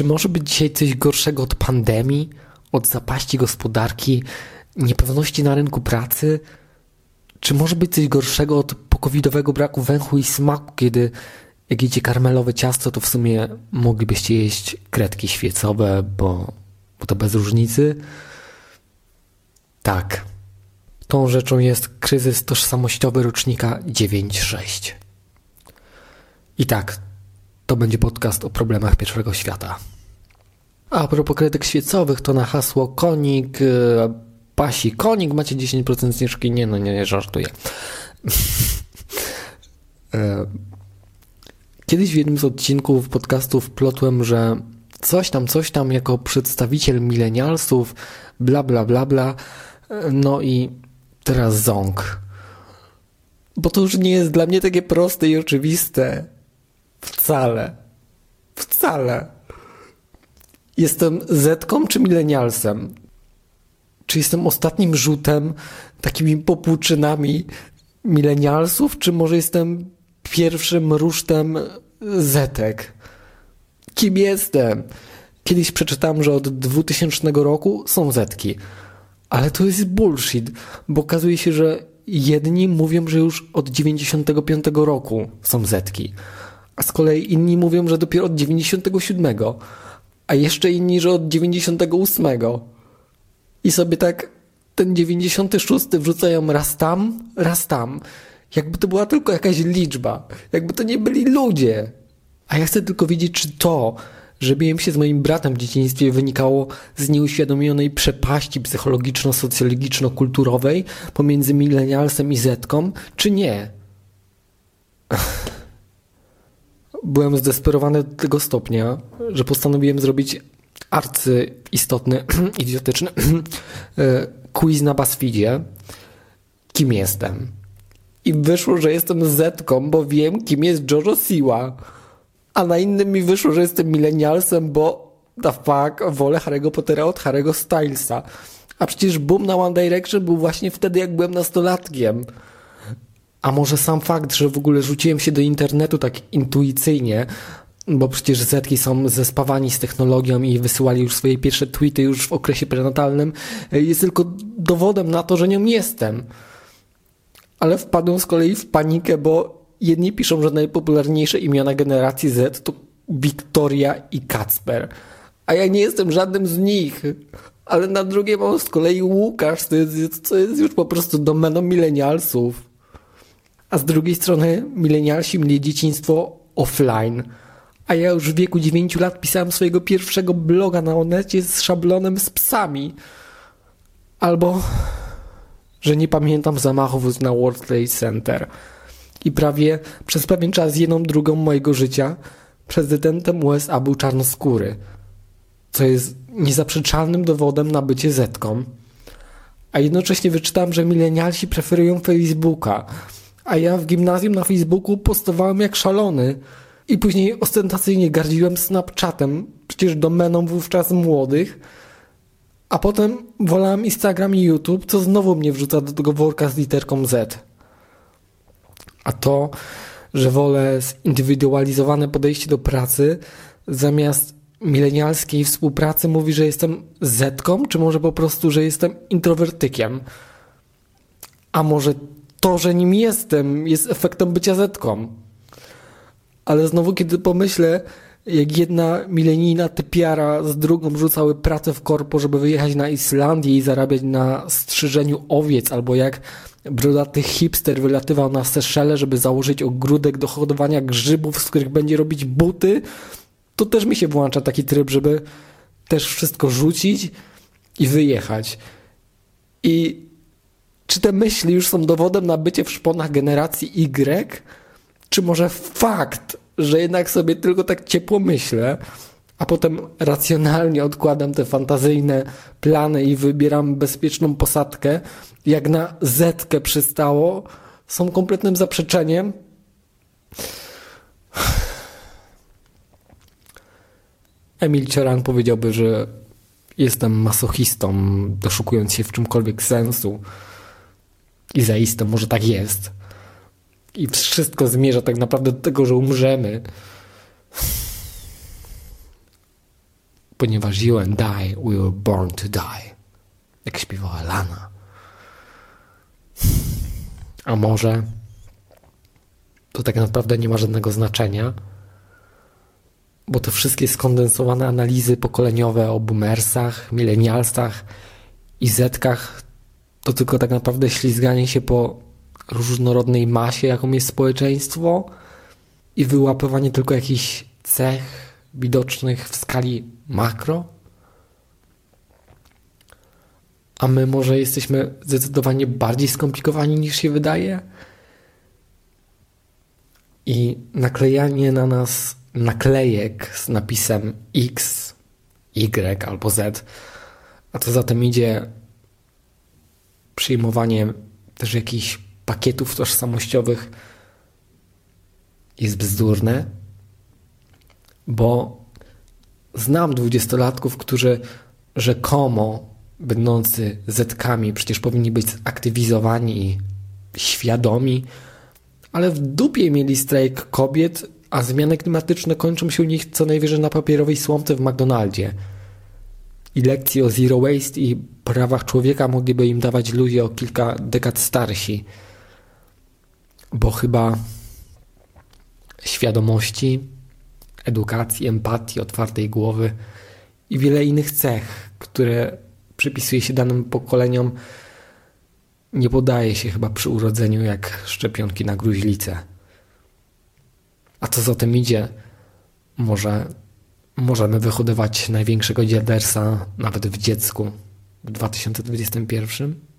Czy może być dzisiaj coś gorszego od pandemii, od zapaści gospodarki, niepewności na rynku pracy? Czy może być coś gorszego od pokowidowego braku węchu i smaku, kiedy jak jecie karmelowe ciasto, to w sumie moglibyście jeść kredki świecowe, bo, bo to bez różnicy? Tak. Tą rzeczą jest kryzys tożsamościowy rocznika 9.6. I tak, to będzie podcast o problemach pierwszego świata. A propos kredek świecowych, to na hasło konik, yy, pasi konik macie 10% zniżki. Nie, no nie, nie żartuję. E, kiedyś w jednym z odcinków podcastów plotłem, że coś tam, coś tam jako przedstawiciel milenialsów, bla, bla, bla, bla. No i teraz ząg. Bo to już nie jest dla mnie takie proste i oczywiste. Wcale. Wcale. Jestem Zetką czy milenialsem? Czy jestem ostatnim rzutem, takimi popłuczynami milenialsów, czy może jestem pierwszym rusztem Zetek? Kim jestem? Kiedyś przeczytałem, że od 2000 roku są Zetki. Ale to jest bullshit, bo okazuje się, że jedni mówią, że już od 95 roku są Zetki, a z kolei inni mówią, że dopiero od 97, a jeszcze inni, że od 98. I sobie tak ten 96 wrzucają raz tam, raz tam. Jakby to była tylko jakaś liczba. Jakby to nie byli ludzie. A ja chcę tylko wiedzieć, czy to, że biłem się z moim bratem w dzieciństwie wynikało z nieuświadomionej przepaści psychologiczno-socjologiczno-kulturowej pomiędzy milenialsem i zetką, czy nie. Byłem zdesperowany do tego stopnia, że postanowiłem zrobić arcy istotny, idiotyczny e, quiz na BuzzFeedzie. Kim jestem? I wyszło, że jestem Zetką, bo wiem, kim jest Jojo Siwa. A na innym mi wyszło, że jestem milenialsem, bo the fuck, wolę Harry'ego Pottera od Harry'ego Stylesa. A przecież boom na One Direction był właśnie wtedy, jak byłem nastolatkiem. A może sam fakt, że w ogóle rzuciłem się do internetu tak intuicyjnie, bo przecież Zetki są zespawani z technologią i wysyłali już swoje pierwsze tweety już w okresie prenatalnym, jest tylko dowodem na to, że nią jestem. Ale wpadłem z kolei w panikę, bo jedni piszą, że najpopularniejsze imiona generacji Z to Wiktoria i Kacper. A ja nie jestem żadnym z nich. Ale na drugie mam z kolei Łukasz, co jest, co jest już po prostu domeną milenialsów. A z drugiej strony milenialsi mieli dzieciństwo offline. A ja już w wieku 9 lat pisałem swojego pierwszego bloga na Onecie z szablonem z psami. Albo, że nie pamiętam zamachów na World Trade Center. I prawie przez pewien czas jedną drugą mojego życia prezydentem USA był czarnoskóry. Co jest niezaprzeczalnym dowodem na bycie zetką. A jednocześnie wyczytałem, że milenialsi preferują Facebooka. A ja w gimnazjum na Facebooku postowałem jak szalony. I później ostentacyjnie gardziłem Snapchatem, przecież domeną wówczas młodych. A potem wolałem Instagram i YouTube, co znowu mnie wrzuca do tego worka z literką Z. A to, że wolę zindywidualizowane podejście do pracy zamiast milenialskiej współpracy mówi, że jestem zetką, czy może po prostu, że jestem introwertykiem? A może to, że nim jestem, jest efektem bycia zetką? Ale znowu, kiedy pomyślę, jak jedna milenijna typiara z drugą rzucały pracę w korpo, żeby wyjechać na Islandię i zarabiać na strzyżeniu owiec, albo jak brodaty hipster wylatywał na Seszele, żeby założyć ogródek do hodowania grzybów, z których będzie robić buty, to też mi się włącza taki tryb, żeby też wszystko rzucić i wyjechać. I czy te myśli już są dowodem na bycie w szponach generacji Y? Czy może fakt, że jednak sobie tylko tak ciepło myślę, a potem racjonalnie odkładam te fantazyjne plany i wybieram bezpieczną posadkę, jak na zetkę przystało, są kompletnym zaprzeczeniem. Emil Cioran powiedziałby, że jestem masochistą, doszukując się w czymkolwiek sensu. I zaiste może tak jest. I wszystko zmierza tak naprawdę do tego, że umrzemy. ponieważ you and I we were born to die. Jak śpiewała Lana. A może to tak naprawdę nie ma żadnego znaczenia, bo te wszystkie skondensowane analizy pokoleniowe o boomersach, milenialsach i zetkach to tylko tak naprawdę ślizganie się po różnorodnej masie, jaką jest społeczeństwo i wyłapywanie tylko jakichś cech widocznych w skali makro? A my może jesteśmy zdecydowanie bardziej skomplikowani niż się wydaje? I naklejanie na nas naklejek z napisem X, Y albo Z, a co za tym idzie przyjmowanie też jakichś pakietów tożsamościowych jest bzdurne, bo znam dwudziestolatków, którzy rzekomo będący zetkami przecież powinni być aktywizowani i świadomi, ale w dupie mieli strajk kobiet, a zmiany klimatyczne kończą się u nich co najwyżej na papierowej słomce w McDonaldzie. I lekcje o zero waste i prawach człowieka mogliby im dawać ludzie o kilka dekad starsi. Bo chyba świadomości, edukacji, empatii, otwartej głowy i wiele innych cech, które przypisuje się danym pokoleniom, nie podaje się chyba przy urodzeniu jak szczepionki na gruźlicę. A co za tym idzie, może możemy wyhodować największego dziadersa nawet w dziecku w 2021?